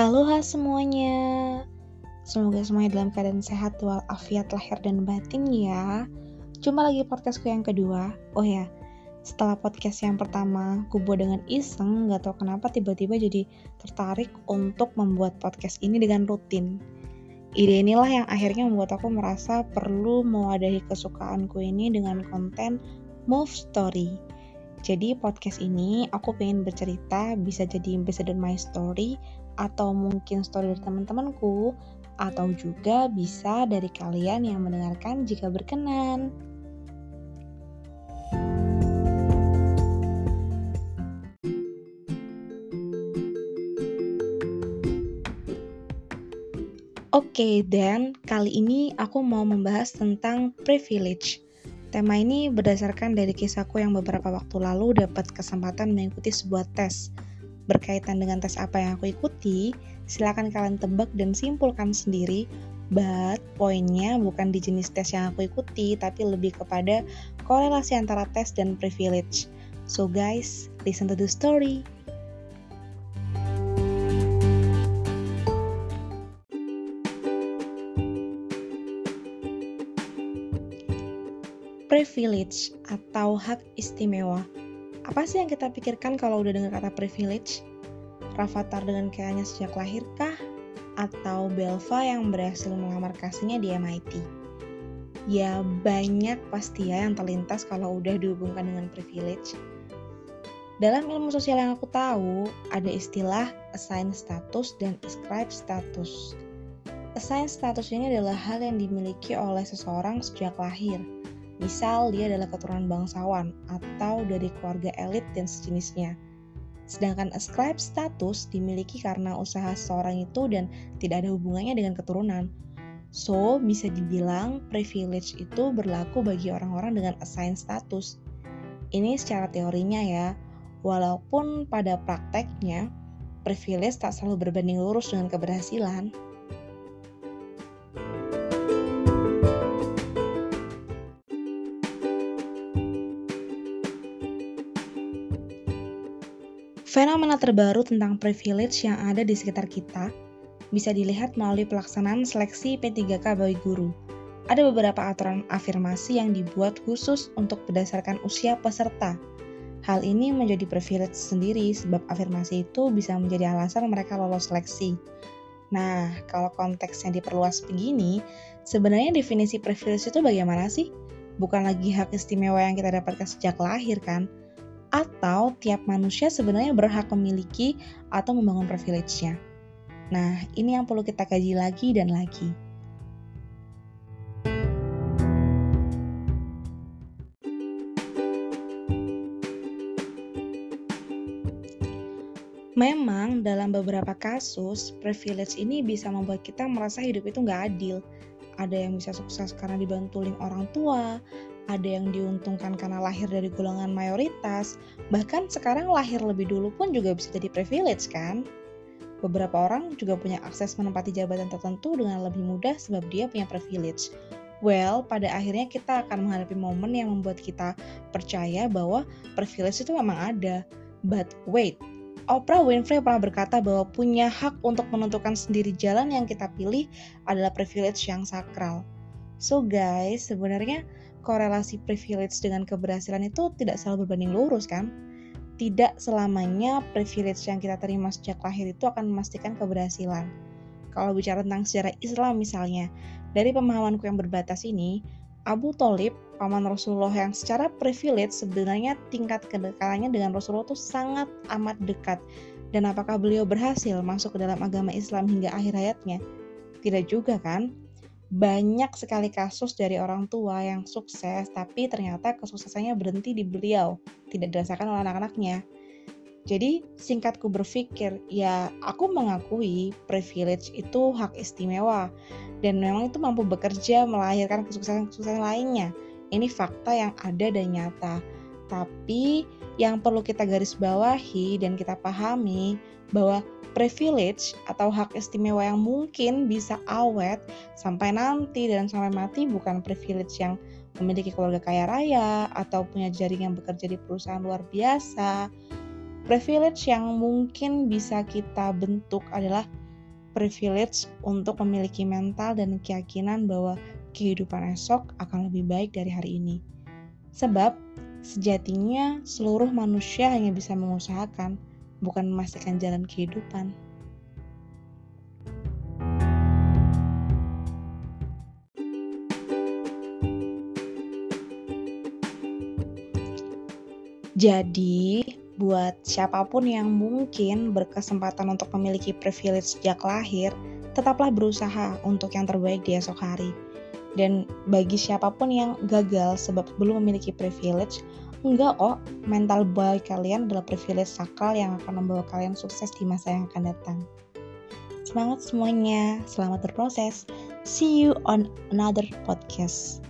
Halo ha semuanya. Semoga semuanya dalam keadaan sehat walafiat lahir dan batin ya. Cuma lagi podcastku yang kedua. Oh ya, setelah podcast yang pertama gue buat dengan iseng Gak tau kenapa tiba-tiba jadi tertarik untuk membuat podcast ini dengan rutin. Ide inilah yang akhirnya membuat aku merasa perlu mewadahi kesukaanku ini dengan konten Move Story. Jadi podcast ini aku pengen bercerita bisa jadi episode my story atau mungkin story dari teman-temanku atau juga bisa dari kalian yang mendengarkan jika berkenan. Oke, okay, dan kali ini aku mau membahas tentang privilege. Tema ini berdasarkan dari kisahku yang beberapa waktu lalu dapat kesempatan mengikuti sebuah tes. Berkaitan dengan tes apa yang aku ikuti, silakan kalian tebak dan simpulkan sendiri. But poinnya bukan di jenis tes yang aku ikuti, tapi lebih kepada korelasi antara tes dan privilege. So guys, listen to the story. privilege atau hak istimewa. Apa sih yang kita pikirkan kalau udah dengar kata privilege? Rafathar dengan kayaknya sejak lahir kah? Atau Belva yang berhasil melamar kasihnya di MIT? Ya banyak pasti ya yang terlintas kalau udah dihubungkan dengan privilege. Dalam ilmu sosial yang aku tahu, ada istilah assign status dan ascribe status. Assign status ini adalah hal yang dimiliki oleh seseorang sejak lahir – Misal dia adalah keturunan bangsawan atau dari keluarga elit dan sejenisnya. Sedangkan ascribe status dimiliki karena usaha seseorang itu dan tidak ada hubungannya dengan keturunan. So, bisa dibilang privilege itu berlaku bagi orang-orang dengan assign status. Ini secara teorinya ya, walaupun pada prakteknya privilege tak selalu berbanding lurus dengan keberhasilan. Fenomena terbaru tentang privilege yang ada di sekitar kita bisa dilihat melalui pelaksanaan seleksi P3K bagi guru. Ada beberapa aturan afirmasi yang dibuat khusus untuk berdasarkan usia peserta. Hal ini menjadi privilege sendiri sebab afirmasi itu bisa menjadi alasan mereka lolos seleksi. Nah, kalau konteksnya diperluas begini, sebenarnya definisi privilege itu bagaimana sih? Bukan lagi hak istimewa yang kita dapatkan sejak lahir kan? Atau tiap manusia sebenarnya berhak memiliki atau membangun privilege-nya. Nah, ini yang perlu kita kaji lagi dan lagi. Memang dalam beberapa kasus, privilege ini bisa membuat kita merasa hidup itu nggak adil. Ada yang bisa sukses karena dibantu orang tua, ada yang diuntungkan karena lahir dari golongan mayoritas, bahkan sekarang lahir lebih dulu pun juga bisa jadi privilege kan? Beberapa orang juga punya akses menempati jabatan tertentu dengan lebih mudah sebab dia punya privilege. Well, pada akhirnya kita akan menghadapi momen yang membuat kita percaya bahwa privilege itu memang ada. But wait, Oprah Winfrey pernah berkata bahwa punya hak untuk menentukan sendiri jalan yang kita pilih adalah privilege yang sakral. So guys, sebenarnya korelasi privilege dengan keberhasilan itu tidak selalu berbanding lurus kan? Tidak selamanya privilege yang kita terima sejak lahir itu akan memastikan keberhasilan. Kalau bicara tentang sejarah Islam misalnya, dari pemahamanku yang berbatas ini, Abu Talib, paman Rasulullah yang secara privilege sebenarnya tingkat kedekatannya dengan Rasulullah itu sangat amat dekat. Dan apakah beliau berhasil masuk ke dalam agama Islam hingga akhir hayatnya? Tidak juga kan? Banyak sekali kasus dari orang tua yang sukses tapi ternyata kesuksesannya berhenti di beliau, tidak dirasakan oleh anak-anaknya. Jadi singkatku berpikir, ya aku mengakui privilege itu hak istimewa dan memang itu mampu bekerja melahirkan kesuksesan-kesuksesan lainnya. Ini fakta yang ada dan nyata. Tapi yang perlu kita garis bawahi dan kita pahami bahwa privilege atau hak istimewa yang mungkin bisa awet sampai nanti dan sampai mati bukan privilege yang memiliki keluarga kaya raya atau punya jaringan bekerja di perusahaan luar biasa. Privilege yang mungkin bisa kita bentuk adalah privilege untuk memiliki mental dan keyakinan bahwa kehidupan esok akan lebih baik dari hari ini. Sebab, sejatinya seluruh manusia hanya bisa mengusahakan, bukan memastikan jalan kehidupan. Jadi, buat siapa pun yang mungkin berkesempatan untuk memiliki privilege sejak lahir, tetaplah berusaha untuk yang terbaik di esok hari. Dan bagi siapa pun yang gagal sebab belum memiliki privilege, enggak kok, mental baik kalian adalah privilege sakral yang akan membawa kalian sukses di masa yang akan datang. Semangat semuanya, selamat berproses. See you on another podcast.